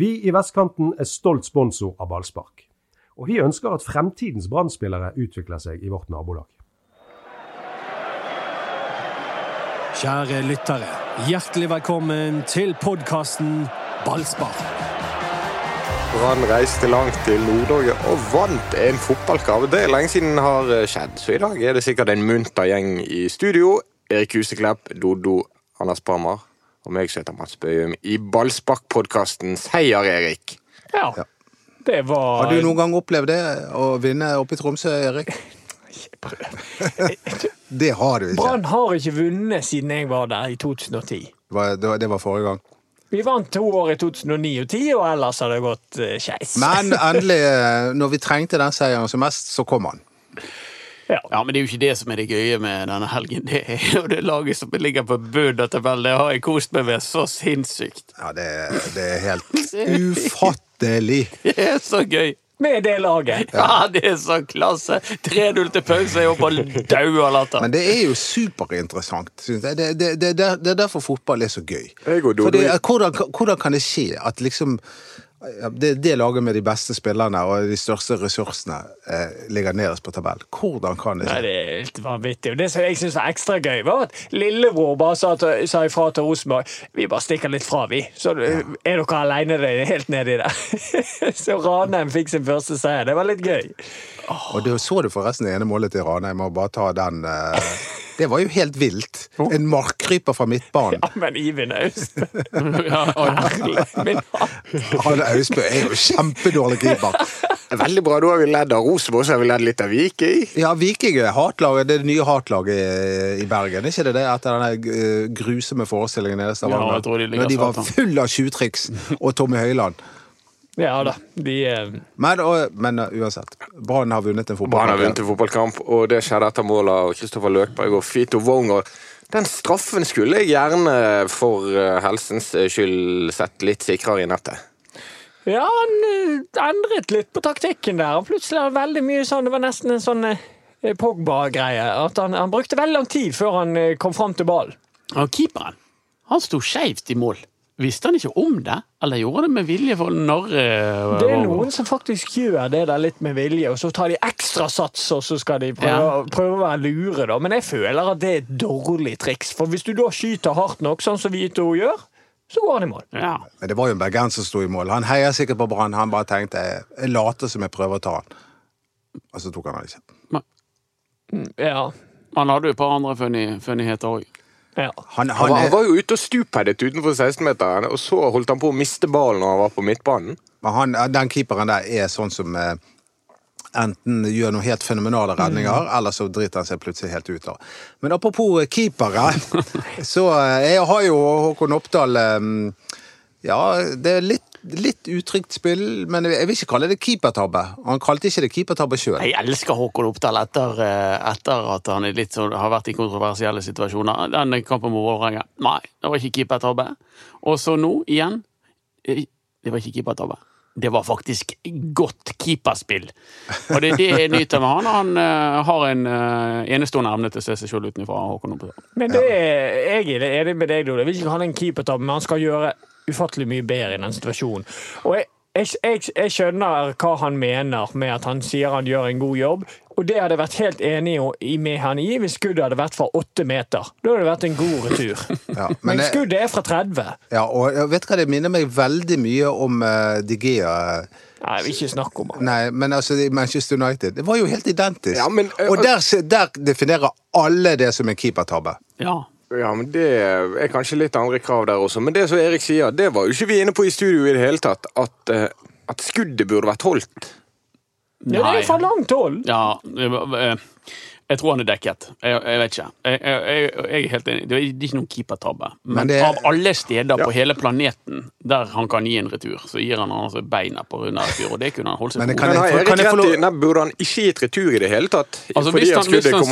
Vi i Vestkanten er stolt sponsor av ballspark. Og vi ønsker at fremtidens brann utvikler seg i vårt nabolag. Kjære lyttere, hjertelig velkommen til podkasten Ballspark. Brann reiste langt til Nord-Norge og vant en fotballkamp. Det er lenge siden har skjedd, så i dag er det sikkert en munter gjeng i studio. Erik Huseklepp, Dodo, Anders Parmar og meg som heter Mats Bøyum i Ballspark-podkasten Seier, Erik. Ja, det var Har du noen gang opplevd det, å vinne oppe i Tromsø, Erik? Det har du ikke. Brann har ikke vunnet siden jeg var der i 2010. Det var, det var, det var forrige gang. Vi vant to år i 2009 og 2010, og ellers har det gått uh, skeis. Men endelig, eh, når vi trengte den seieren som mest, så kom han. Ja. Ja, men det er jo ikke det som er det gøye med denne helgen. Det er jo det laget som ligger på bunnen av tabellen. Det har jeg kost meg med så sinnssykt. Ja, det, det er helt ufattelig. Det er så gøy! Med det laget. Ja, det er så klasse! 3-0 til pause, jeg håper dau av latter. Men det er jo superinteressant. synes jeg. Det, det, det, det, det er derfor fotball er så gøy. Fordi, eh, hvordan, hvordan kan det skje at liksom ja, det, det laget med de beste spillerne og de største ressursene eh, ligger nederst på tabell. Hvordan kan det Nei, skje? det er helt vanvittig. Og det som jeg syns var ekstra gøy, var at lillebror bare sa, til, sa ifra til Rosenborg Vi bare stikker litt fra, vi. Så er dere aleine helt nedi der. så Ranheim fikk sin første seier. Det var litt gøy. Og da så du forresten det ene målet til Ranheim, og bare ta den eh, Det var jo helt vilt. En markkryper fra midtbanen. Ja, men Iven Austbø Ja. Han Austbø er jo kjempedårlig keeper. Veldig bra. Da har vi ledd av Rosenborg, så har vi ledd litt av Viking. Ja, Viking er hatlaget, det er det nye hatlaget i Bergen. Er ikke det det etter denne eh, grusomme forestillingen i Stavanger? Ja, jeg tror de ligger Når de var full av tjuvtriks og Tommy Høiland. Ja da. De eh, Men, og, men uh, uansett, Brann har vunnet en fotballkamp. Brann har vunnet en fotballkamp, og det skjedde etter mål av Kristoffer Løkberg og Fito Wonger. Den straffen skulle jeg gjerne for eh, helsens skyld sett litt sikrere i nettet. Ja, han eh, endret litt på taktikken der. Plutselig var det veldig mye sånn Det var nesten en sånn eh, Pogba-greie. At han, han brukte veldig lang tid før han eh, kom fram til ballen. Og keeperen, han sto skeivt i mål. Visste han ikke om det, eller gjorde han det med vilje for når? narre Det er noen som faktisk gjør det der litt med vilje, og så tar de ekstra sats, og så skal de prøve, Ja. prøve å være lure, da. Men jeg føler at det er et dårlig triks. For hvis du da skyter hardt nok, sånn som Vito gjør, så går han i mål. Ja. Men det var jo en bergenser som sto i mål. Han heier sikkert på Brann. Han bare tenkte jeg later som jeg prøver å ta han. Og så tok han han ikke. Ja. Han hadde jo et par andre funnigheter òg. Ja. Han, Han han var, han var jo ute og stupheadet utenfor 16-meteren, og så holdt han på å miste ballen når han var på midtbanen. men han, den keeperen der er sånn som eh, enten gjør noen helt fenomenale redninger, eller så driter han seg plutselig helt ut av. Men apropos keepere, så eh, jeg har jo Håkon Oppdal eh, Ja, det er litt, litt utrygt spill, men jeg vil ikke kalle det keepertabbe. Han kalte ikke det keepertabbe sjøl. Jeg elsker Håkon Oppdal etter, eh, etter at han er litt sånn, har vært i kontroversielle situasjoner. Den kampen mot Vålerenga, nei, det var ikke keepertabbe. Og så nå, igjen, eh, det var ikke keepertabbe. Det var faktisk godt keeperspill. Og det er det jeg nyter med han. Han eh, har en enestående evne til å se seg sjøl utenfra. Håkon Oppdal. Men det er, jeg er enig med deg, Dode. Jeg vil ikke kalle det en keepertabbe, men han skal gjøre ufattelig mye bedre i den situasjonen. Og jeg, jeg, jeg, jeg skjønner hva han mener med at han sier han gjør en god jobb. Og det hadde jeg vært helt enig i- med han i hvis skuddet hadde vært fra åtte meter. Da hadde det vært en god retur. Ja, men Men skuddet er fra 30. Ja, og jeg vet hva det minner meg veldig mye om uh, Digea. Nei, jeg vil ikke snakke om han. Nei, men altså Manchester United. Det var jo helt identisk. Ja, men, uh, og der, der definerer alle det som en keepertabbe. Ja. Ja, men Det er kanskje litt andre krav der også. Men det som Erik sier, det var jo ikke vi inne på i studio i det hele tatt. At, eh, at skuddet burde vært holdt. Ja, det er jo fra langt hold. Ja, det var- eh, jeg tror han er dekket. Jeg, jeg vet ikke. Jeg, jeg, jeg, er helt enig. Det er ikke noen keepertabbe. Men, Men det- av alle steder på hele planeten der han kan gi en retur, så gir han altså beina på under retur, og det kunne han holdt seg på for kan Burde han ikke gitt retur i det hele tatt? Altså, hvis, han, hvis, han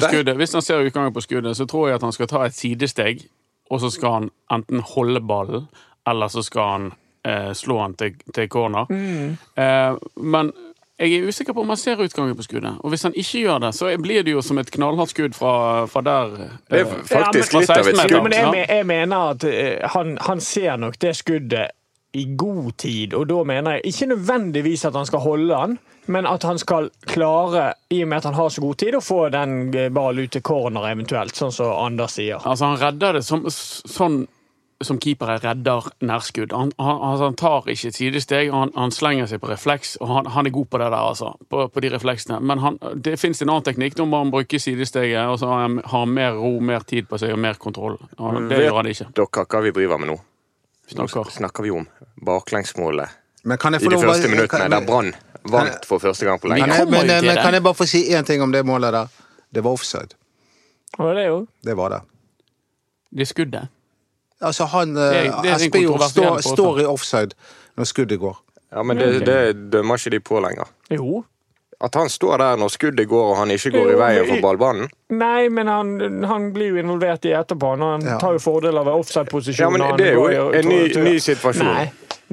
skuddet, hvis han ser utgangen på skuddet, så tror jeg at han skal ta et sidesteg, og så skal han enten holde ballen, eller så skal han eh, slå han til, til corner. Eh, men jeg er usikker på om han ser utgangen på skuddet. Og hvis han ikke gjør det, så blir det jo som et knallhardt skudd fra, fra der. Det er faktisk faktisk men, litt av et skudd. Ja, men jeg, jeg mener at eh, han, han ser nok det skuddet i god tid. Og da mener jeg ikke nødvendigvis at han skal holde den, men at han skal klare, i og med at han har så god tid, å få den eh, ballen ut til corner eventuelt, sånn som Anders sier. Altså, han redder det som, sånn som keepere redder nærskudd. Han, han, altså, han tar ikke sidesteg, han, han slenger seg på refleks, og han, han er god på det der, altså. På, på de refleksene. Men han, det fins en annen teknikk. Da må han bruke sidesteget, og så har han mer ro, mer tid på seg og mer kontroll. Og det gjør han ikke. Dere, hva vi driver med nå? Nå Snakker. snakker vi om baklengsmålet Men kan jeg i de første minuttene, kan- der Brann vant for første gang på lenge. Kan jeg, men, men, men kan jeg bare få si én ting om det målet der? Det var offside. Det er jo Det var det. Det skuddet. Altså, han en Espejord står, står i offside når skuddet går. Ja, Men det, det dømmer ikke de på lenger. Jo. At han står der når skuddet går og han ikke går i veien for ballbanen. Nei, men han, han blir jo involvert i etterpå. Han Ja. tar jo fordeler ved offside-posisjonen. Ja, men det er jo går en ny- ny situasjon. Nei,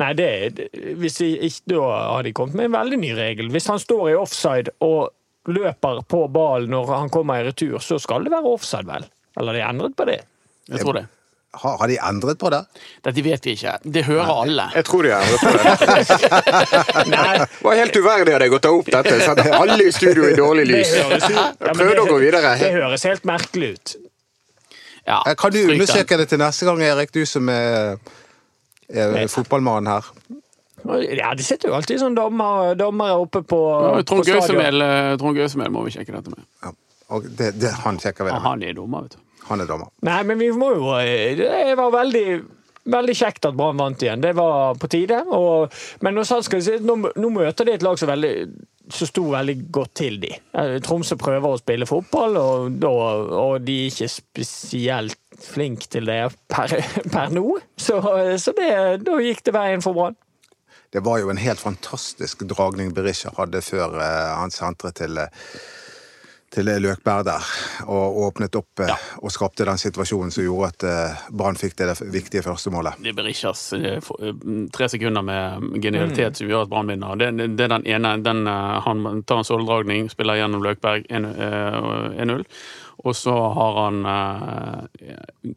nei det, er- det, hvis de ikke, da har de kommet med en veldig ny regel. Hvis han står i offside og løper på ballen når han kommer i retur, så skal det være offside, vel? Eller de endret på det? Jeg tror det. Har, har de endret på det? Dette vet vi ikke. Det hører alle. Jeg tror de har endret på det. Det var helt uverdig av deg å ta opp dette. Sette alle i studio i dårlig lys. høres ja, prøvde å gå videre. Det høres helt merkelig ut. Ja, Eh, Kan du undersøke det til neste gang, Erik, du som er, er fotballmann her? Ja, det sitter jo alltid sånn dommer, dommere oppe på, Ja, Trond på stadion. Gausemel eh, Trond Gausemel må vi sjekke dette med. Ja. Og det, det, han sjekker vi Ja, det med. han er dommer, vet du. Han er dommer. Nei, men vi må jo Det var veldig Veldig kjekt at Brann vant igjen. Det var på tide. Og, men si, nå, nå møter de et lag som, veldig, som sto veldig godt til de. Eh, Tromsø prøver å spille fotball, og, og, og de er ikke spesielt flinke til det per, per nå. Så, så det, da gikk det veien for Brann. Det var jo en helt fantastisk dragning Berisha hadde før eh, han sentret til, eh, til Løkberg der, og åpnet opp ja. og skapte den situasjonen som gjorde at eh, Brann fikk det, viktige første målet. Det er Berishas eh, eh, tre sekunder med genialitet som gjør at Brann vinner. Det, det er den ene. Den, eh, han tar en soldragning, spiller gjennom Løkberg 1 eh, 1-0. Og så har han uh,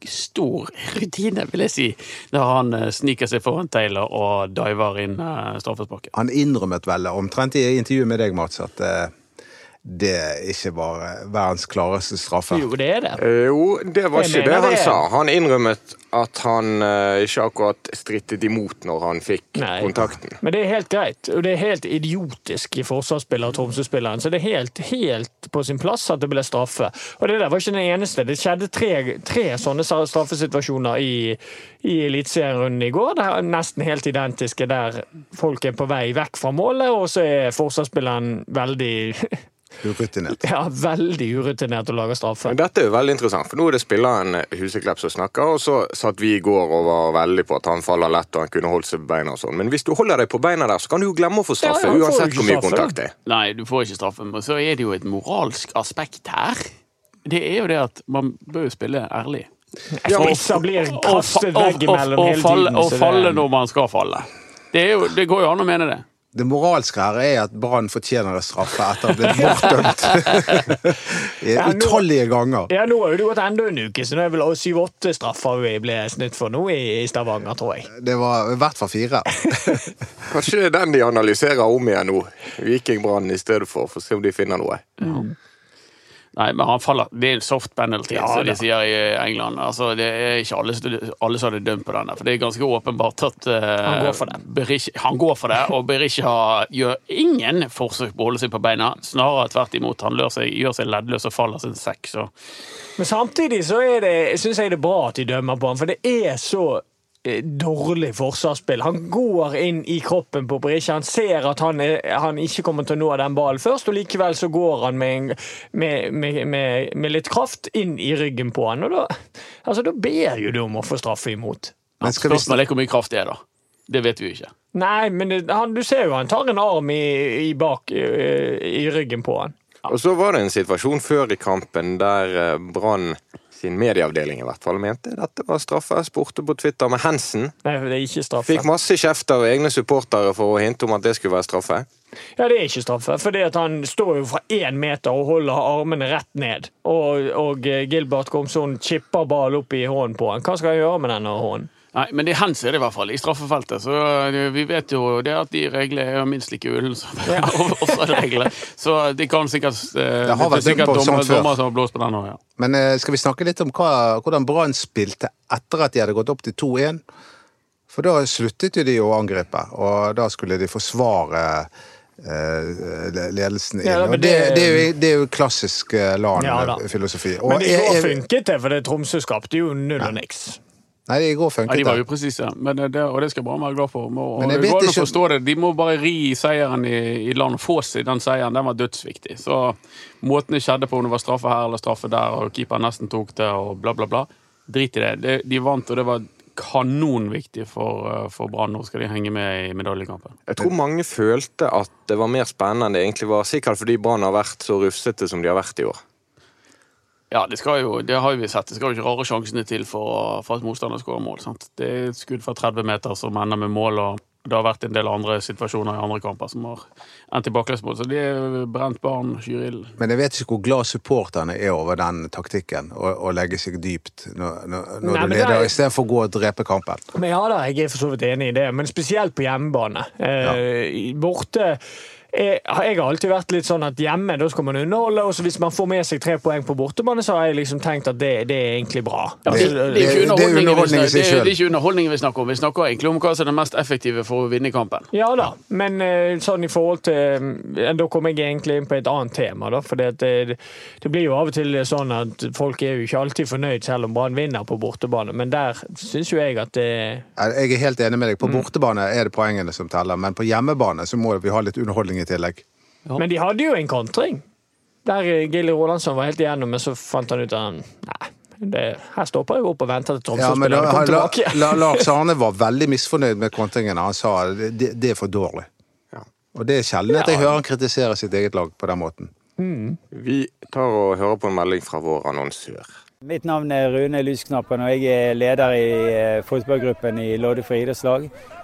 stor rutine, vil jeg si, når han uh, sniker seg foran Taylor og diver inn uh, straffesparket. Han innrømmet vel omtrent i intervjuet med deg, Mats, at eh, det ikke var verdens klareste straffe. Jo, det er det. Jo, det var Jeg ikke det han det. sa. Han innrømmet at han uh, ikke akkurat strittet imot når han fikk Nei. kontakten. Men det er helt greit, og det er helt idiotisk i forsvarsspiller Tromsø-spilleren. Så det er helt, helt på sin plass at det ble straffe. Og det der var ikke den eneste. Det skjedde tre, tre sånne straffesituasjoner i, i Eliteserierunden i går. Det er nesten helt identiske, der folk er på vei vekk fra målet, og så er forsvarsspilleren veldig Urutinert. ja, veldig urutinert å lage straffe. Men dette er jo veldig interessant, for nå er det spilleren Huseklepp som snakker, og så satt vi i går og var veldig på at han faller lett og han kunne holdt seg på beina og sånn. Men hvis du holder deg på beina der, så kan du jo glemme å få straffe, Ja, ja, uansett hvor mye kontakt det er. Nei, du får ikke straffe, men så er det jo et moralsk aspekt her. Det er jo det at man bør jo spille ærlig. Spisser blir kastet veggimellom og, hele falle, tiden. og falle når man skal falle. Det, er jo, det går jo an å mene det. Det moralske her er at Brann fortjener en straffe etter å ha blitt bortdømt utallige ganger. Ja, nå har det gått enda en uke, så nå er vel syv-åtte straffer vi ble snytt for nå i Stavanger, tror jeg. Det var i hvert fall fire. Kanskje det er den de analyserer om igjen nå, Viking Brann i stedet for, for å se om de finner noe. Nei, men han faller. Det er en soft penalty, Ja, som de sier i England. Altså, det er ikke alle, alle som hadde dømt på denne, for det er ganske åpenbart at uh, Han går for det. Berisha, han går for det, og Berisha gjør ingen forsøk på å holde seg på beina. Snarere tvert imot. Han seg, gjør seg leddløs og faller sin sekk. Så Men samtidig så det, syns jeg det er bra at de dømmer på han, for det er så dårlig forsvarsspill. Han går inn i kroppen på Berisha. Han ser at han, er, han ikke kommer til å nå den ballen først, og likevel så går han med, en, med, med, med, med litt kraft inn i ryggen på han. Og da, altså, da ber jo du om å få straffe imot. Men skal vi spørsmålet er hvor mye kraft det er, da. Det vet vi jo ikke. Nei, men det, han, du ser jo han tar en arm i, i bak i, i ryggen på han. Og så var det en situasjon før i kampen der eh, Brann sin medieavdeling i hvert fall mente dette var straffe. Spurte på Twitter med Hansen. Nei, det er ikke straffe. Fikk masse kjeft av egne supportere for å hinte om at det skulle være straffe. Ja, det er ikke straffe, for han står jo fra én meter og holder armene rett ned. Og, og Gilbert Komson chipper ball opp i hånden på han. Hva skal han gjøre med denne hånden? Nei, men det henser det i hvert fall, i straffefeltet. Så eh, vi vet jo det at de reglene er minst like ulne som offside-reglene. Så de kan sikkert eh, Det har vært sikkert dommer, dommer som har blåst på den òg, ja. Men eh, skal vi snakke litt om hva, hvordan Brann spilte etter at de hadde gått opp til 2-1? For da sluttet jo de å angripe, og da skulle de forsvare eh, ledelsen inn. Ja, det, det- det, er jo, det er jo klassisk LAN-filosofi. Men det funket det, for det Tromsø skapte jo null og niks. Nei, i går funket. Ja, de var upresise, presise, og det skal Brann være glad for. Og, det går an å forstå det. De må bare ri seieren i, i land Fås få seg den seieren. Den var dødsviktig. Så måten det skjedde på, om det var straffe her eller straffe der, og keeper nesten tok det, og bla, bla, bla. Drit i det. De, de vant, og det var kanonviktig for, eh, for Brann. Nå skal de henge med i medaljekampen. Jeg tror mange følte at det var mer spennende enn det egentlig var. Sikkert fordi Brann har vært så rufsete som de har vært i år. Ja, det, skal jo, det har jo vi sett. Det skal jo ikke rare sjansene til for, for at motstander skårer mål. Sant? Det er et skudd fra 30 meter som ender med mål, og det har vært en del andre situasjoner i andre kamper som har endt i baklengsmål. Så de er brent barn skyr ilden. Men jeg vet ikke hvor glad supporterne er over den taktikken, å, å legge seg dypt når, når, Nei, du leder, det er- istedenfor å gå og drepe kampen. Men ja da, jeg er for så vidt enig i det, men spesielt på hjemmebane. Eh, ja. Borte jeg, jeg har alltid vært litt sånn at hjemme da skal man underholde, og så hvis man får med seg tre poeng på bortebane, så har jeg liksom tenkt at det, det er egentlig bra. Det, det, er det- ikke det er underholdning er- er ikke underholdningen vi snakker om. Vi snakker egentlig om hva som er det mest effektive for å vinne kampen. Ja da, men eh, sånn i forhold til eh, Da kommer jeg egentlig inn på et annet tema. da, for det, blir jo av og til sånn at folk er jo ikke alltid fornøyd selv om Brann vinner på bortebane, men der syns jo jeg at det Jeg er helt enig med deg. På bortebane er det poengene som teller, men på hjemmebane så må vi ha litt underholdning i tillegg. Men de hadde jo en kontring. Der eh, Gilly Rolandsson var helt igjennom, men så fant han ut at han Nei, det, her stopper jeg opp og venter til Ja, men Tromsø-spillerne da, kommer tilbake. la, Lars Arne var veldig misfornøyd med kontringen. Han sa det, det, det er for dårlig. Ja. Og det er sjelden at jeg hører han kritisere sitt eget lag på den måten. Vi tar og hører på en melding fra vår annonsør. Mitt navn er Rune Lysknappen, og jeg er leder i eh, fotballgruppen i Loddefri idrettslag.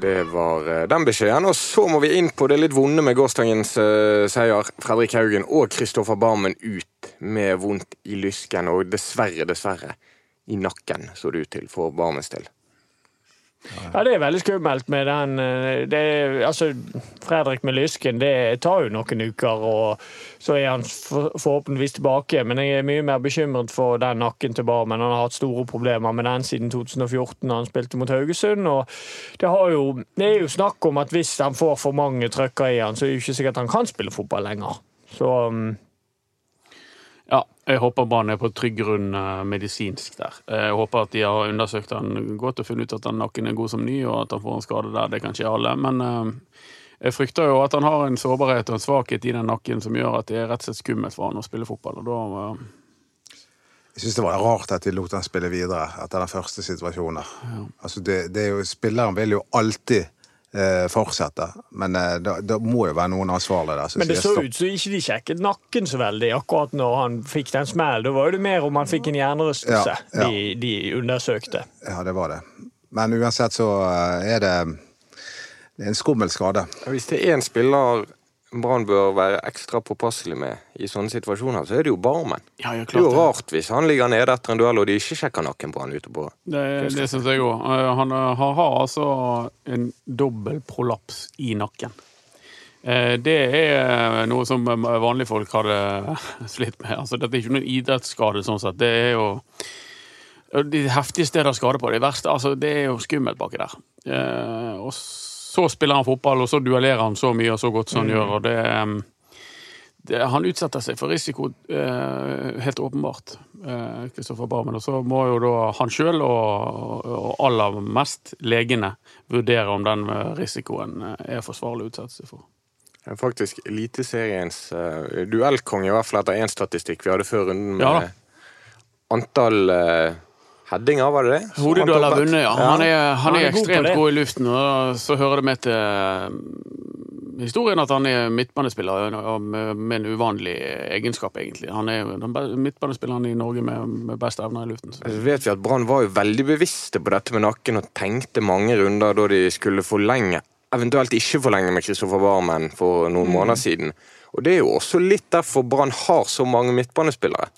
Det var eh, den beskjeden. Og så må vi inn på det litt vonde med gårsdagens uh, seier. Fredrik Haugen og Kristoffer Barmen ut med vondt i lysken, og dessverre, dessverre, i nakken så det ut til for Barmens del. Ja, det er veldig skummelt med den eh, det, Altså, Fredrik med lysken, det tar jo noen uker, og så er han forhåpentligvis tilbake. Men jeg er mye mer bekymret for den nakken til Barmen. Han har hatt store problemer med den siden 2014, da han spilte mot Haugesund. Og det, jo, det er jo snakk om at hvis han får for mange trøkker i han, så er det jo ikke sikkert han kan spille fotball lenger. Så Ja, jeg håper Brann er på trygg grunn eh, medisinsk der. Jeg håper at de har undersøkt han godt og funnet ut at den nakken er god som ny, og at han får en skade der. Det kan ikke alle. Men eh, jeg frykter jo at han har en sårbarhet og en svakhet i den nakken som gjør at det er rett og slett skummelt for han å spille fotball. Og da eh, Jeg syns det var rart at de lot han spille videre etter den første situasjonen. Altså det, det jo, spilleren vil jo alltid eh, fortsette, men eh, da, da må jo være noen ansvarlige der. Men det så ut som ikke de sjekket nakken så veldig akkurat når han fikk den smellen. Da var det mer om han fikk en hjernerystelse Ja, ja. De, de undersøkte. Ja, det var det. Men uansett så eh, er det, det er en skummel skade. Hvis det er én spiller Brann bør være ekstra påpasselig med i sånne situasjoner, så er det jo Barmen. Ja, Det er jo det. rart hvis han ligger nede etter en duell og de ikke sjekker nakken på han ute på Det, det syns jeg òg. Han eh, har, har altså en dobbel prolaps i nakken. Eh, Det er noe som eh, vanlige folk hadde slitt med. Altså, dette er ikke noen idrettsskade, sånn sett. Det er jo de heftige steder skade på. Det verste, altså, det er jo skummelt baki der. Eh, Og så spiller han fotball, og så duellerer han så mye og så godt som han gjør. og det, det, Han utsetter seg for risiko, eh, helt åpenbart, eh, Kristoffer Barmen. Og så må jo da han sjøl og, og aller mest legene vurdere om den eh, risikoen eh, er forsvarlig å utsette seg for. Faktisk Eliteseriens uh, duellkonge, i hvert fall etter én statistikk vi hadde før runden, med Ja antall uh, Headinga, var det det? Så Hodeduell har vunnet, ja. Han er, han Han er god ekstremt god i luften, og så hører det med til eh, historien at han er midtbanespiller med, en uvanlig egenskap, egentlig. Han er midtbanespilleren i Norge med, med best evner i luften. Så. Så vet vi at Brann var jo veldig bevisste på dette med nakken og tenkte mange runder da de skulle forlenge, eventuelt ikke forlenge med Kristoffer Barmen for noen måneder siden. Og det er jo også litt derfor Brann har så mange midtbanespillere.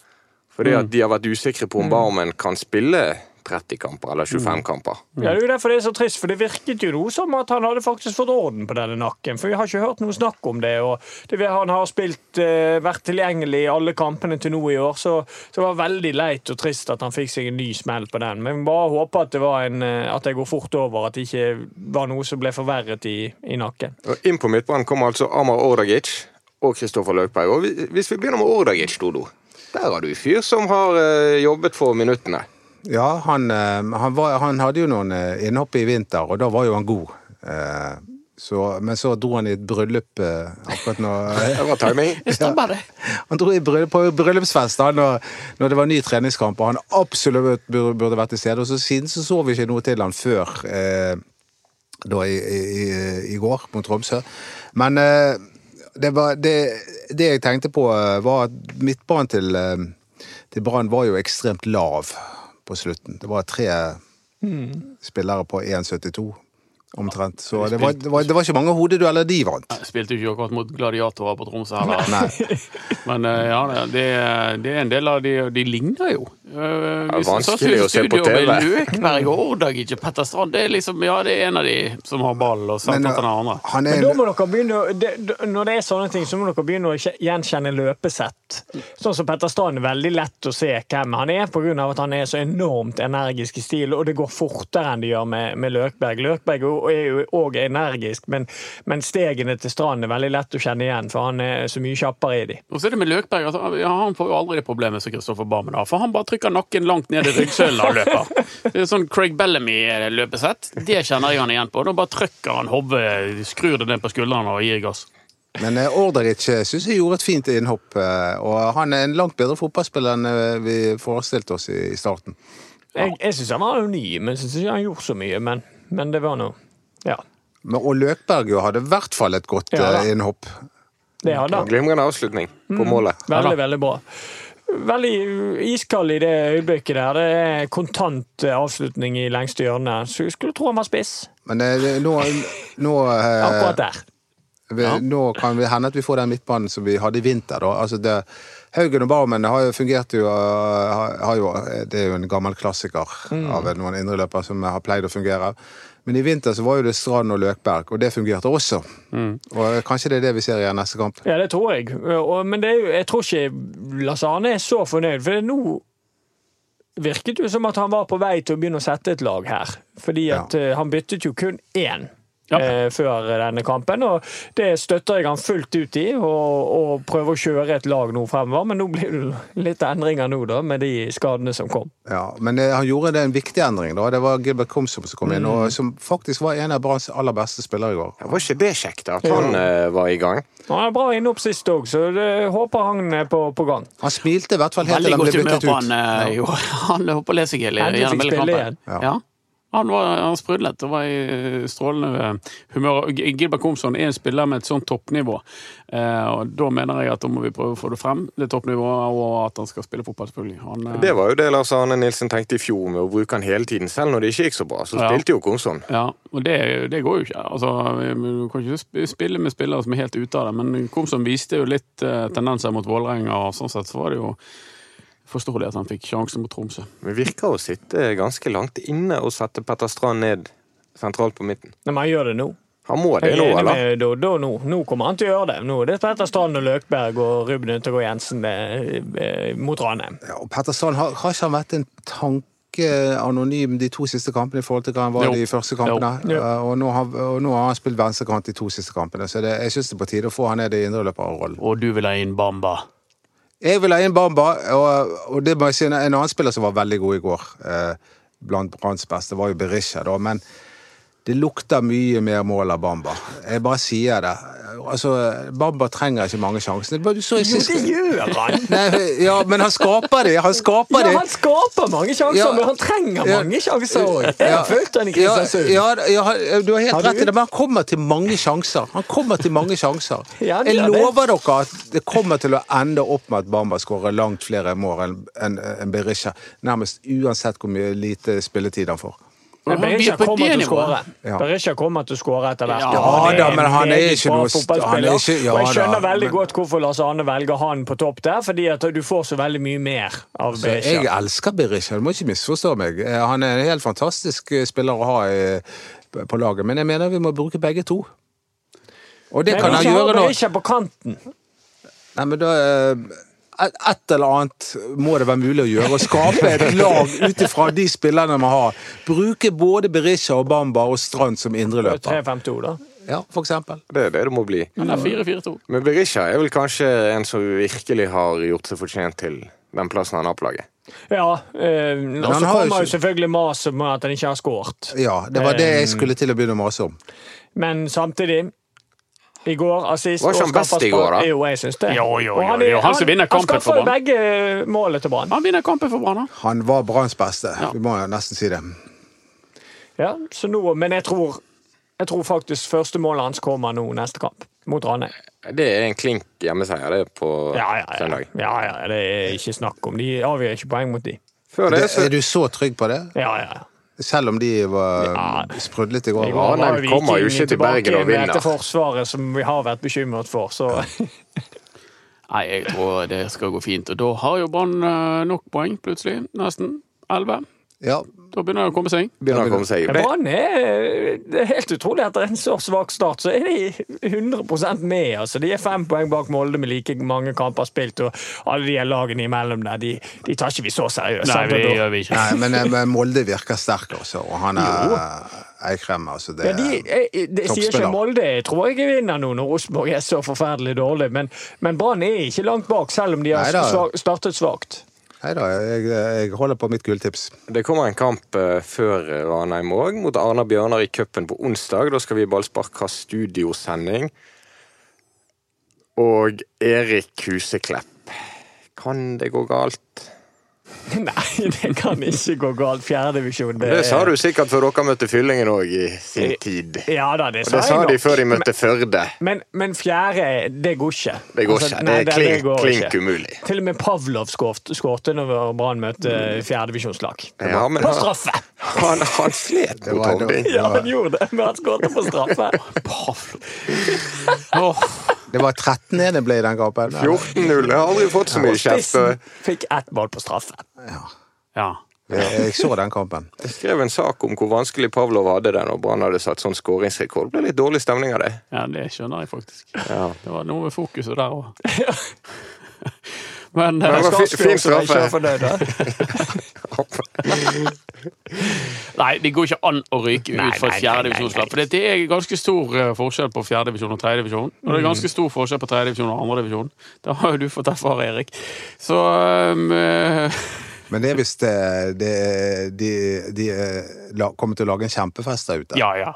Fordi at de har vært usikre på om Barmen kan spille 30 kamper eller 25 kamper. Ja, det er jo derfor det er så trist, for det virket jo noe som at han hadde faktisk fått orden på denne nakken. For vi har ikke hørt noe snakk om det. og det, Han har spilt, eh, vært tilgjengelig i alle kampene til nå i år, så, så det var veldig leit og trist at han fikk seg en ny smell på den. Men bare håper at det, var en, eh, at det går fort over, at det ikke var noe som ble forverret i, i nakken. Og inn på midtbanen kommer altså Amar Ordagic og Kristoffer Løkberg. Og hvis vi begynner med Ordagic, Dodo. Der har du en fyr som har eh, jobbet for minuttene. Ja, han, eh, han, var, han hadde jo noen eh, innhopp i vinter, og da var jo han god. Eh, Så, men så dro han i et bryllup akkurat nå. Det var timing. Ja. Han dro i bryllup, på bryllupsfest da når, når det var ny treningskamp, og han absolutt burde, burde vært til stede. Og så siden så så vi ikke noe til han før eh, da i, i, i går mot Tromsø. Men eh, det, var, det, det jeg tenkte på, eh, var at midtbanen til, eh, til Brann var jo ekstremt lav på slutten. Det var tre spillere på 1,72 omtrent. Så det var, det, var, det var ikke mange hodedueller de vant. Jeg spilte ikke akkurat mot gladiatorer på Tromsø heller. Men eh, ja, det, det er en del av de De ligner jo. Eh, det er vanskelig å se på TV. Med Løkberg og Ordagic og Petter Strand. Det er liksom, ja, det er en av de som har ball. og satt Men etter den uh, andre. han Men er da må dere begynne det, Når det er sånne ting, så må dere begynne å gjenkjenne løpesett. Sånn som Petter Strand er veldig lett å se hvem han er, pga. at han er så enormt energisk i stil, og det går fortere enn det gjør med, med Løkberg. Løkberg er jo- er òg energisk, men, men stegene til Strand er veldig lett å kjenne igjen, for han er så mye kjappere i de. Og så er det med Løkberg altså, han får jo aldri det problemet som Kristoffer Barmen har. For han bare trykker nakken langt ned i ryggsøylen og løper. Det er sånn Craig Bellamy-løpesett. Det kjenner jeg han igjen på. Da bare trykker han hodet, skrur det ned på skuldrene og gir gass. Men Orderic Orderich syns jeg gjorde et fint innhopp. eh, Og han er en langt bedre fotballspiller enn eh, vi forestilte oss i starten. starten. Jeg, jeg syns han var ny, men jeg syns ikke han gjorde så mye. Men, men det var noe Ja, Men, og Løkberg jo hadde i hvert fall et godt Ja eh, innhopp. det hadde han. Glimrende avslutning på målet. Veldig, veldig bra. Veldig iskald i det øyeblikket der. Det er kontant eh, avslutning i lengste hjørne. Så jeg skulle tro han var spiss. Men eh, det- nå, nå, eh, Akkurat der. vi, nå kan det hende at vi får den midtbanen som vi hadde i vinter. Da. Altså det, Haugen og Barmen har jo fungert jo, har, har jo Det er jo en gammel klassiker av noen indreløpere som har pleid å fungere. Men i vinter så var jo det Strand og Løkberg, og det fungerte også. Og kanskje det er det vi ser igjen neste kamp. Ja, det tror jeg. Men det jo, jeg tror ikke Lasane er så fornøyd, for nå virket det jo som at han var på vei til å begynne å sette et lag her. Fordi at ja. han byttet jo kun én. Ja. eh, Før denne kampen, og det støtter jeg han fullt ut i. Og, og prøver å kjøre et lag nå fremover, men nå blir det litt endringer nå, da, med de skadene som kom. Ja, Men det, han gjorde det en viktig endring. da. Det var Gilbert Komsom som kom inn, og som faktisk var en av Branns aller beste spillere i går. Var ikke det kjekt at han ja. var i gang? Han er bra innopp sist òg, så det håper han er på, på gang. Han smilte i hvert fall helt til han ble byttet ut. Veldig godt humør på han. ja. Jo, han holdt på å lese hele Endelig gjennom fikk hele spille kampen. Ja. Han, var, han sprudlet og var i strålende humør. Gilbert Komsson er en spiller med et sånt toppnivå. Eh, og Da mener jeg at da må vi prøve å få det frem, det toppnivået, og at han skal spille fotball, selvfølgelig. Han, eh, Det var jo det Lars Arne Nilsen tenkte i fjor, med å bruke han hele tiden. Selv når det ikke gikk så bra, så Ja. spilte jo Komsson. Ja, og det, det går jo ikke. Altså, du kan ikke spille med spillere som er helt ute av det, men Komsson viste jo litt eh, tendenser mot Vålerenga, og sånn sett så var det jo forståelig at han fikk sjansen mot Tromsø. Det virker å sitte ganske langt inne og sette Petter Strand ned sentralt på midten. Nei, Men han gjør det nå. Han må det nå, er eller? Da, da, nå. Nå kommer han til å gjøre det. Nå er Petter Strand og Løkberg og Ruben Øntegård Jensen med, eh, mot Ranheim. Ja, og Petter Strand, har, har ikke han vært en tanke anonym de to siste kampene i forhold til hva han var Jo. de første kampene? Jo. Uh, Og, nå har, og nå har han spilt venstrekant de to siste kampene, så det, jeg syns det er på tide å få han ned i indreløperrollen. Og du vil ha inn Bamba. Jeg vil ha inn Bamba, og, og det må jeg si, en annen spiller som var veldig god i går, eh, blant Branns beste, var jo Berisha, da. Men det lukter mye mer mål av Bamba. Jeg bare sier det. Altså, Bamba trenger ikke mange i Jo, det gjør han! Nei, ja, men han skaper det. Han skaper Ja, det. han skaper mange sjanser, Ja. men han trenger Ja. mange sjanser òg. Jeg Ja. har fulgt han i Ja, Kristiansund. ja, ja, du har helt Har rett i det, men han kommer til mange sjanser. Han kommer til mange sjanser. Ja, Jeg det. lover dere at det kommer til å ende opp med at Bamba skårer langt flere mål enn en, en Berisha. Nærmest uansett hvor mye lite spilletid han får. Men Berisha blir på kommer det til å skåre. nivået. Ja. Berisha kommer til å skåre etter hvert. Ja, og da, men han er ikke noe fotballspiller. han er ikke- ja og jeg skjønner da, veldig men- godt hvorfor Lars Arne velger han på topp der, fordi at du får så veldig mye mer av Så jeg elsker Berisha, du må ikke misforstå meg. Eh, Han er en helt fantastisk eh, spiller å ha i, på laget, men jeg mener vi må bruke begge to. Og det Men kan han ikke ha gjøre nå. Berisha på kanten. Nei, men da eh, et, eller annet må det være mulig å gjøre. Å skape et lag ut ifra de spillerne vi har. Bruke både Berisha og Bamba og Strand som indreløper. 3-5-2, da. Ja, for eksempel. Det er det det må bli. Han er 4-4-2. Men Berisha er vel kanskje en som virkelig har gjort seg fortjent til den plassen han har på laget. Ja, eh, og så kommer jo selvfølgelig maset med at han ikke har skåret. Ja, det var det jeg skulle til å begynne å mase om. Men samtidig I går, assist Var ikke han best i går, da? Jo, jeg syns det. Jo, jo, jo, han, jo han som vinner kampen Han for skaffer jo Brann. begge målet til Brann. Han vinner kampen for Brann, da. Han var Branns beste. Ja. Vi må nesten si det. Ja, så nå, men jeg tror, jeg tror faktisk første målet hans kommer nå neste kamp, mot Ranheim. Det er en klink hjemmeseier det på Ja, ja, ja. søndag. ja, ja, det er ikke snakk om. De avgjør ikke poeng mot de. Før det, Er du så trygg på det? Ja, ja. Selv om de var Ja. sprudlet i går? Ja, Ranheim kommer jo ikke til Bergen og vinner. Etter forsvaret som vi har vært bekymret for, så Nei, jeg tror det skal gå fint. Og da har jo Brann eh, nok poeng, plutselig. Nesten. 11. Ja. Da begynner det å komme seg. begynner å komme seg. Det, Brann er Det er helt utrolig. Etter en så svak start, så er de 100% med. altså. De er fem poeng bak Molde med like mange kamper spilt, og alle de lagene imellom der, de, de tar ikke vi så seriøst. Nei, det gjør vi ikke. Nei, men, eh, men Molde virker sterk, altså. Og han er Eikrem, altså. Det, Ja, de, jeg, jeg, det sier ikke Molde jeg tror jeg vinner nå når Rosenborg er så forferdelig dårlig, men, men Brann er ikke langt bak, selv om de har Neida. startet svakt. Nei da, jeg, jeg holder på mitt gulltips. det kommer en kamp eh, før Ranheim òg, mot Arna Bjørnar i cupen på onsdag. Da skal vi i Ballspark ha studiosending. Og Erik Huseklepp. Kan det gå galt? Nei, det kan ikke gå galt. Fjerdedivisjon Det sa du sikkert før dere møtte Fyllingen òg i sin tid. Ja da, det Og sa det sa de før de møtte Førde. Men, men fjerde, det går ikke. Det går Altså, ikke. nei, Det er klink, det klink umulig. Til og med Pavlov skårte når Brann møtte fjerdedivisjonslag. Ja, På straffe! han, han slet mot Hovding. Ja, han gjorde det, men han skåret på straffe. Pavlov. Åh, Det var 13-1 det ble i den kampen. 14-0. Jeg har aldri fått så mye kjeft. Fikk ett mål på straffe. ja. Jeg, jeg så den kampen. Jeg skrev en sak om hvor vanskelig Pavlov hadde det når Brann hadde satt sånn skåringsrekord. Det ble litt dårlig stemning av det. ja, det skjønner jeg faktisk. Ja. Det var noe med fokuset der òg. Men var fin ikke fornøyd. Nei, det går ikke an å ryke ut fra fjerdedivisjonslag. For det er ganske stor eh, forskjell på fjerdedivisjon og tredjedivisjon. Og det er ganske stor forskjell på tredjedivisjon og andredivisjon. Det har jo du fått erfare, Erik. Så um, Men det er hvis eh, det, de, de eh, kommer til å lage en kjempefest der ute. Ja, ja.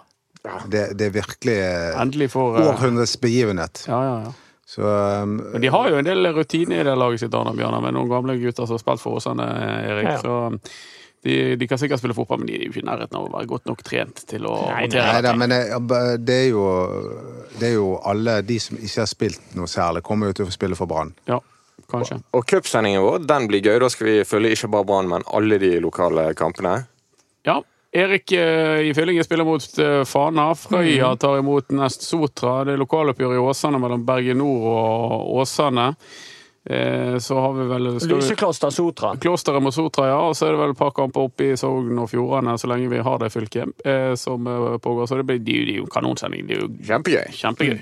Det, det er virkelig får århundrets begivenhet. Ja, ja, ja. Så um, Men de har jo en del rutine i det laget sitt, Arne Bjørnar, med noen gamle gutter som har spilt for Åsane, Erik. Ja. Så um, de, de kan sikkert spille fotball, men de er jo ikke i nærheten av å være godt nok trent til å Nei, håndtere Nei da, men det, det, er jo, det er jo alle de som ikke har spilt noe særlig, kommer jo til å få spille for Brann. Ja, kanskje. Og cupsendingen vår den blir gøy. Da skal vi følge ikke bare Brann, men alle de lokale kampene. Ja. Erik eh, i Fyllingen spiller mot eh, Fana. Frøya Mhm. tar imot Nest Sotra. Det er lokaloppgjør i Åsane mellom Bergen Nord og Åsane. Eh, så har vi vel Lysekloster Sotra. Klosteret mot Sotra, ja. Og så er det vel et par kamper oppe i Sogn og Fjordane så lenge vi har det fylket som pågår. Så det blir det er jo kanonsending. Det er jo Kjempegøy. kjempegøy.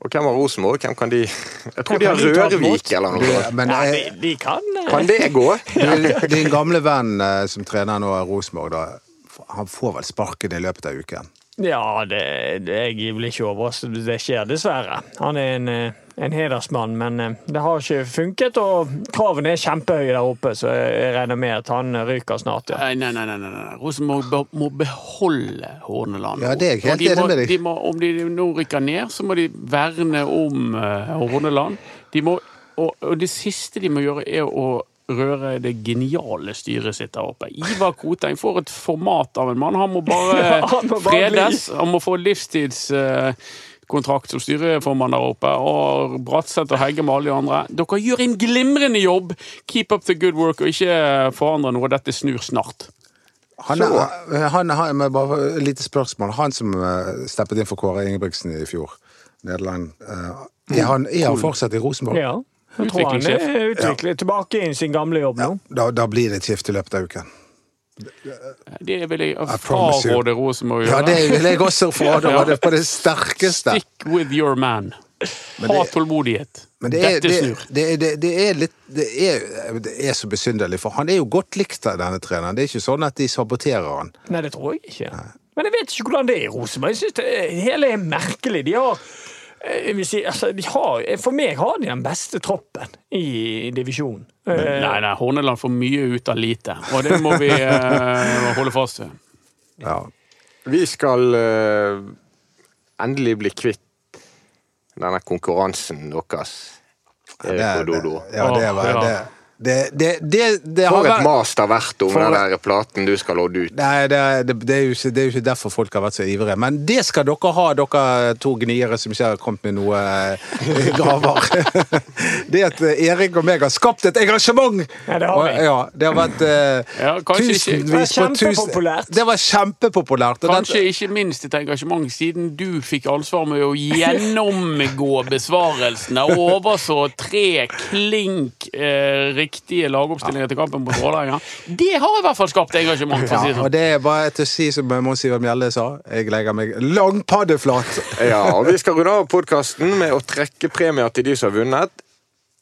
Og hvem har Rosenborg? Hvem kan de Jeg tror de har? Rørvik eller noe. sånt. Men jeg, ja, de, de kan eh, Kan det gå? din, din gamle venn eh, som trener nå i Rosenborg, da, han får vel sparken i løpet av uken? Ja, det, det, jeg blir ikke overrasket hvis det skjer, dessverre. Han er en, eh, en hedersmann, men eh, det har ikke funket. Og kravene er kjempehøye der oppe, så jeg regner med at han ryker snart. Ja. Nei, nei, nei. nei, nei. Rosenborg må, må beholde Horneland. Ja, det er jeg helt enig med deg. De må, om de nå rykker ned, så må de verne om eh, Horneland. De må, og, og det siste de må gjøre, er å røre det geniale styret sitt der oppe. Ivar Koteng får et format av en mann. Han må bare han fredes. Han må få livstidskontrakt som styreformann der oppe. Og Bratseth og Hegge med alle de andre. Dere gjør en glimrende jobb! Keep up the good work, og ikke forandre noe. Dette snur snart. Han, er, han har men bare et lite spørsmål. Han som uh, steppet inn for Kåre Ingebrigtsen i fjor, Nederland, eh, er, han, er han fortsatt i Rosenborg? Ja. Jeg tror han er utviklet tilbake i sin gamle jobb nå. Da, da blir det et skifte i løpet av uken. Det vil jeg fraråde Rosenborg å Ja, det vil jeg også fraråde på det sterkeste. Stick with your man. Ha tålmodighet. Men det er, Dette det, snur. det, det, det er litt det er, det er så besynderlig, for han er jo godt likt av denne treneren. Det er ikke sånn at de saboterer han. Nei, det tror jeg ikke. Men jeg vet ikke hvordan det er i Rosenborg. Jeg er- hele er merkelig. De har, si, altså, de har For meg har de den beste troppen i divisjonen. Eh, Nei, nei, Horneland får mye ut av lite, og det må vi uh, holde fast ved. Ja. Vi skal uh, endelig bli kvitt denne konkurransen deres. Det, det, ja, det, var, det, ja. Det, det, det, det har For et vært mas det har vært om For- den der platen du skal lodde ut. Nei, det, det, det, er jo ikke, det er jo ikke derfor folk har vært så ivrige. Men det skal dere ha, dere to gniere som ikke har kommet med noe gaver graver. Det at eh, Erik og meg har skapt et engasjement! Ja, det har vi. Og, ja, det har vært uh, Ja, tusenvis var på tusen. Det var kjempepopulært. Kanskje dette- ikke minst et engasjement siden du fikk ansvar med å gjennomgå besvarelsene og overså tre klink eh, riktige lagoppstillinger til kampen mot Vålerenga. Det har i hvert fall skapt engasjement. for å si det sånn. og det er bare til å si som Mons Ivar Mjelde sa, jeg legger meg langpaddeflat. Ja, og Vi skal runde av podkasten med å trekke premier til de som har vunnet.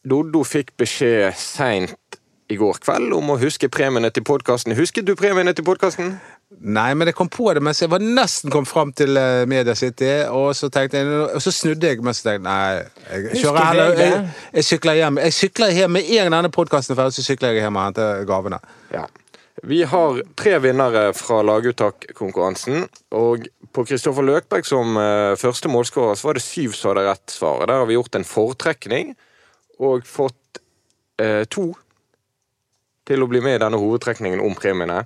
Doddo fikk beskjed seint i går kveld om å huske premiene til podkasten. Husket du premiene til podkasten? Nei, men jeg kom på det mens jeg var nesten kom fram til eh, Media City, og så jeg, og så snudde jeg mens jeg tenkte nei, jeg kjører heller jeg jeg, jeg sykler hjem. Jeg sykler hjem med en gang denne podkasten er ferdig, så sykler jeg hjem og henter gavene. Ja. Vi har tre vinnere fra laguttak-konkurransen. Og på Kristoffer Løkberg som uh, første målskårer så var det syv som hadde rett svar. Der har vi gjort en fortrekning og fått uh, to til å bli med i denne hovedtrekningen om premiene.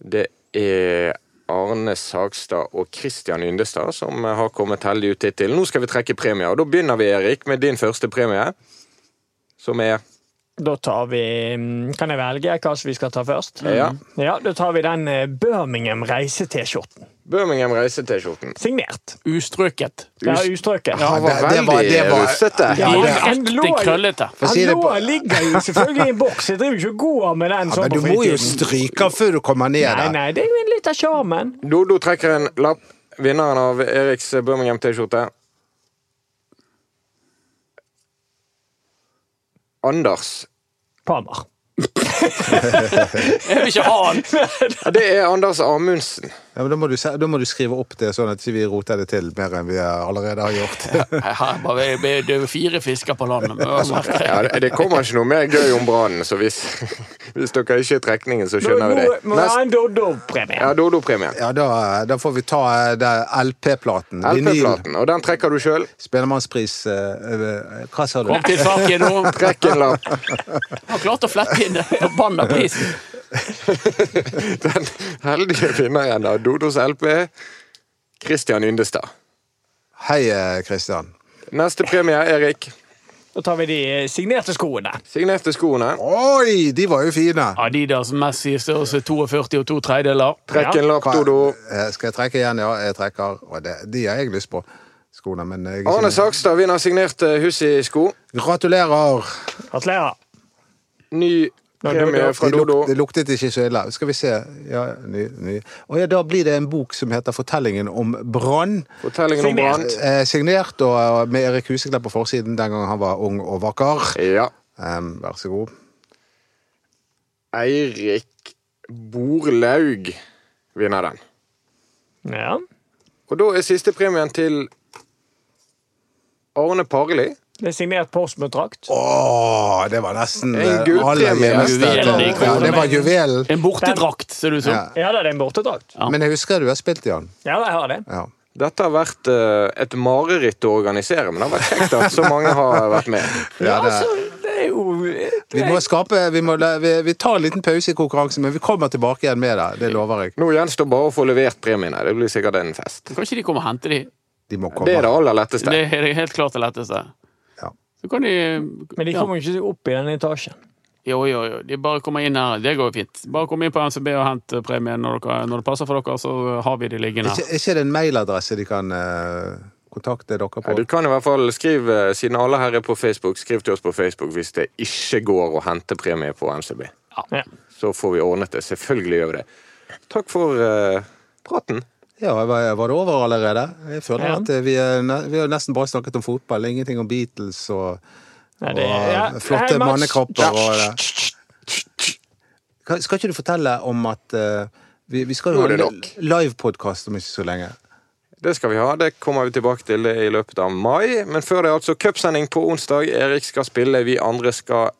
Det er Arne Sagstad og Christian Yndestad som har kommet heldig ut hittil. Nå skal vi trekke premier, da begynner vi, Erik, med din første premie. Som er Da tar vi mm, Kan jeg velge hva vi skal ta først? Ja. Ja, Da tar vi den eh, Birmingham reise-T-skjorten. Birmingham reise-T-skjorten. Signert. Ustrøket. Ja, ustrøket. Han var det- det var- veldig det var- russete. Ja, De men den lå ekte jo- krøllete. Han lå, på- ligger jo selvfølgelig i en boks. Jeg driver jo ikke og går med den Ja, sånn men du må jo stryke den før du kommer ned Nei, der. nei, det er jo en litt av sjarmen. Dodo trekker en lapp. Vinneren av Eriks Birmingham T-skjorte. Anders. Palmer. Jeg vil ikke ha han! Det er Anders Amundsen. Ja, men da, må du, da må du skrive opp det, sånn at ikke vi roter det til mer enn vi allerede har gjort. Bare, det er fire fisker på landet. Ja, det, kommer ikke noe mer gøy om brannen, så hvis, hvis dere ikke er trekningen, så skjønner vi det. må ha en Dodo-premie. ja, Dodo-premie. Ja, da, da får vi ta eh, LP-platen. LP-platen. Og den trekker du sjøl. Spellemannspris eh, Hva sa du? Kom til saken nå. Trekk en lapp. Har klart å flette inn forbanna prisen. Den heldige vinneren av Dodos LP, Christian Yndestad. Hei, Christian. Kristian. Neste premie, Erik. Da tar vi de eh, signerte skoene. Signerte skoene. Oi, de var jo fine! Adidas Messi størrelse 42 og to tredjedeler. Trekk en lapp, Dodo. Eh, Skal jeg trekke igjen? Ja, jeg trekker. De har jeg lyst på. Skoene, men jeg er Arne Sakstad vinner signerte Hussi-sko. Gratulerer! Gratulerer. Ny premie fra Det, luk, det luktet ikke så ille. Skal vi se ja, ny, ny. Og ja, Da blir det en bok som heter 'Fortellingen om brann'. Fortellingen om brann. Eh, signert og med Erik Huseklepp på forsiden den gangen han var ung og vakker. Ja. Em, vær så god. Eirik Borlaug vinner den. Ja. Og da er siste premien til Arne Parli. Det er signert Portsmouth-drakt. Åh, det var nesten En eh, gullpremie. Ja, det var juvelen. En bortedrakt, ser det ut som. Ja. Ja, det er en bortedrakt. Men jeg husker du har spilt i den. Ja, jeg har det. Ja. Dette har vært uh, et mareritt å organisere, men det har vært kjekt at så mange har vært med. Ja, det, Altså, det er jo vi må skape vi, må, vi, vi tar en liten pause i konkurransen, men vi kommer tilbake igjen med det. Det lover jeg. Nå gjenstår bare å få levert premiene. Det blir sikkert en fest. Kan ikke de komme og hente de? De må Det er det aller letteste. Det er helt klart det letteste. Ja. Så kan de Men de kommer jo ikke opp i den etasjen. Jo, jo, jo. De bare kommer inn her. Det går jo fint. Bare kom inn på NCB og hent premien når, dere, når det passer for dere, så har vi de liggende Ikke, her. ikke det en mailadresse de kan eh, kontakte dere på? Ja, du kan i hvert fall skrive, siden alle her er på Facebook, skriv til oss på Facebook hvis det ikke går å hente premie på NCB. Ja. Så får vi ordnet det. Selvfølgelig gjør vi det. Takk for uh, praten. Ja, var, var det over allerede? Jeg føler Ja. at eh, vi, er, vi har nesten bare snakket om fotball. Ingenting om Beatles og, Nei, det- og ja. flotte Hei, Mats. mannekropper. Og, skal ikke du fortelle om at uh, vi, vi skal jo ha en livepodkast om ikke så lenge? Det skal vi ha. Det kommer vi tilbake til i løpet av mai. Men før det er altså cupsending på onsdag. Erik skal spille, vi andre skal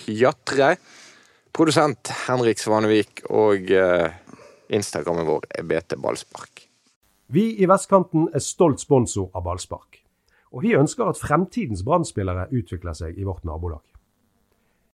pjatre. Produsent Henrik Svanevik og eh, Instagrammen vår er BT Ballspark. Vi i Vestkanten er stolt sponsor av ballspark. Og vi ønsker at fremtidens Brann-spillere utvikler seg i vårt nabolag.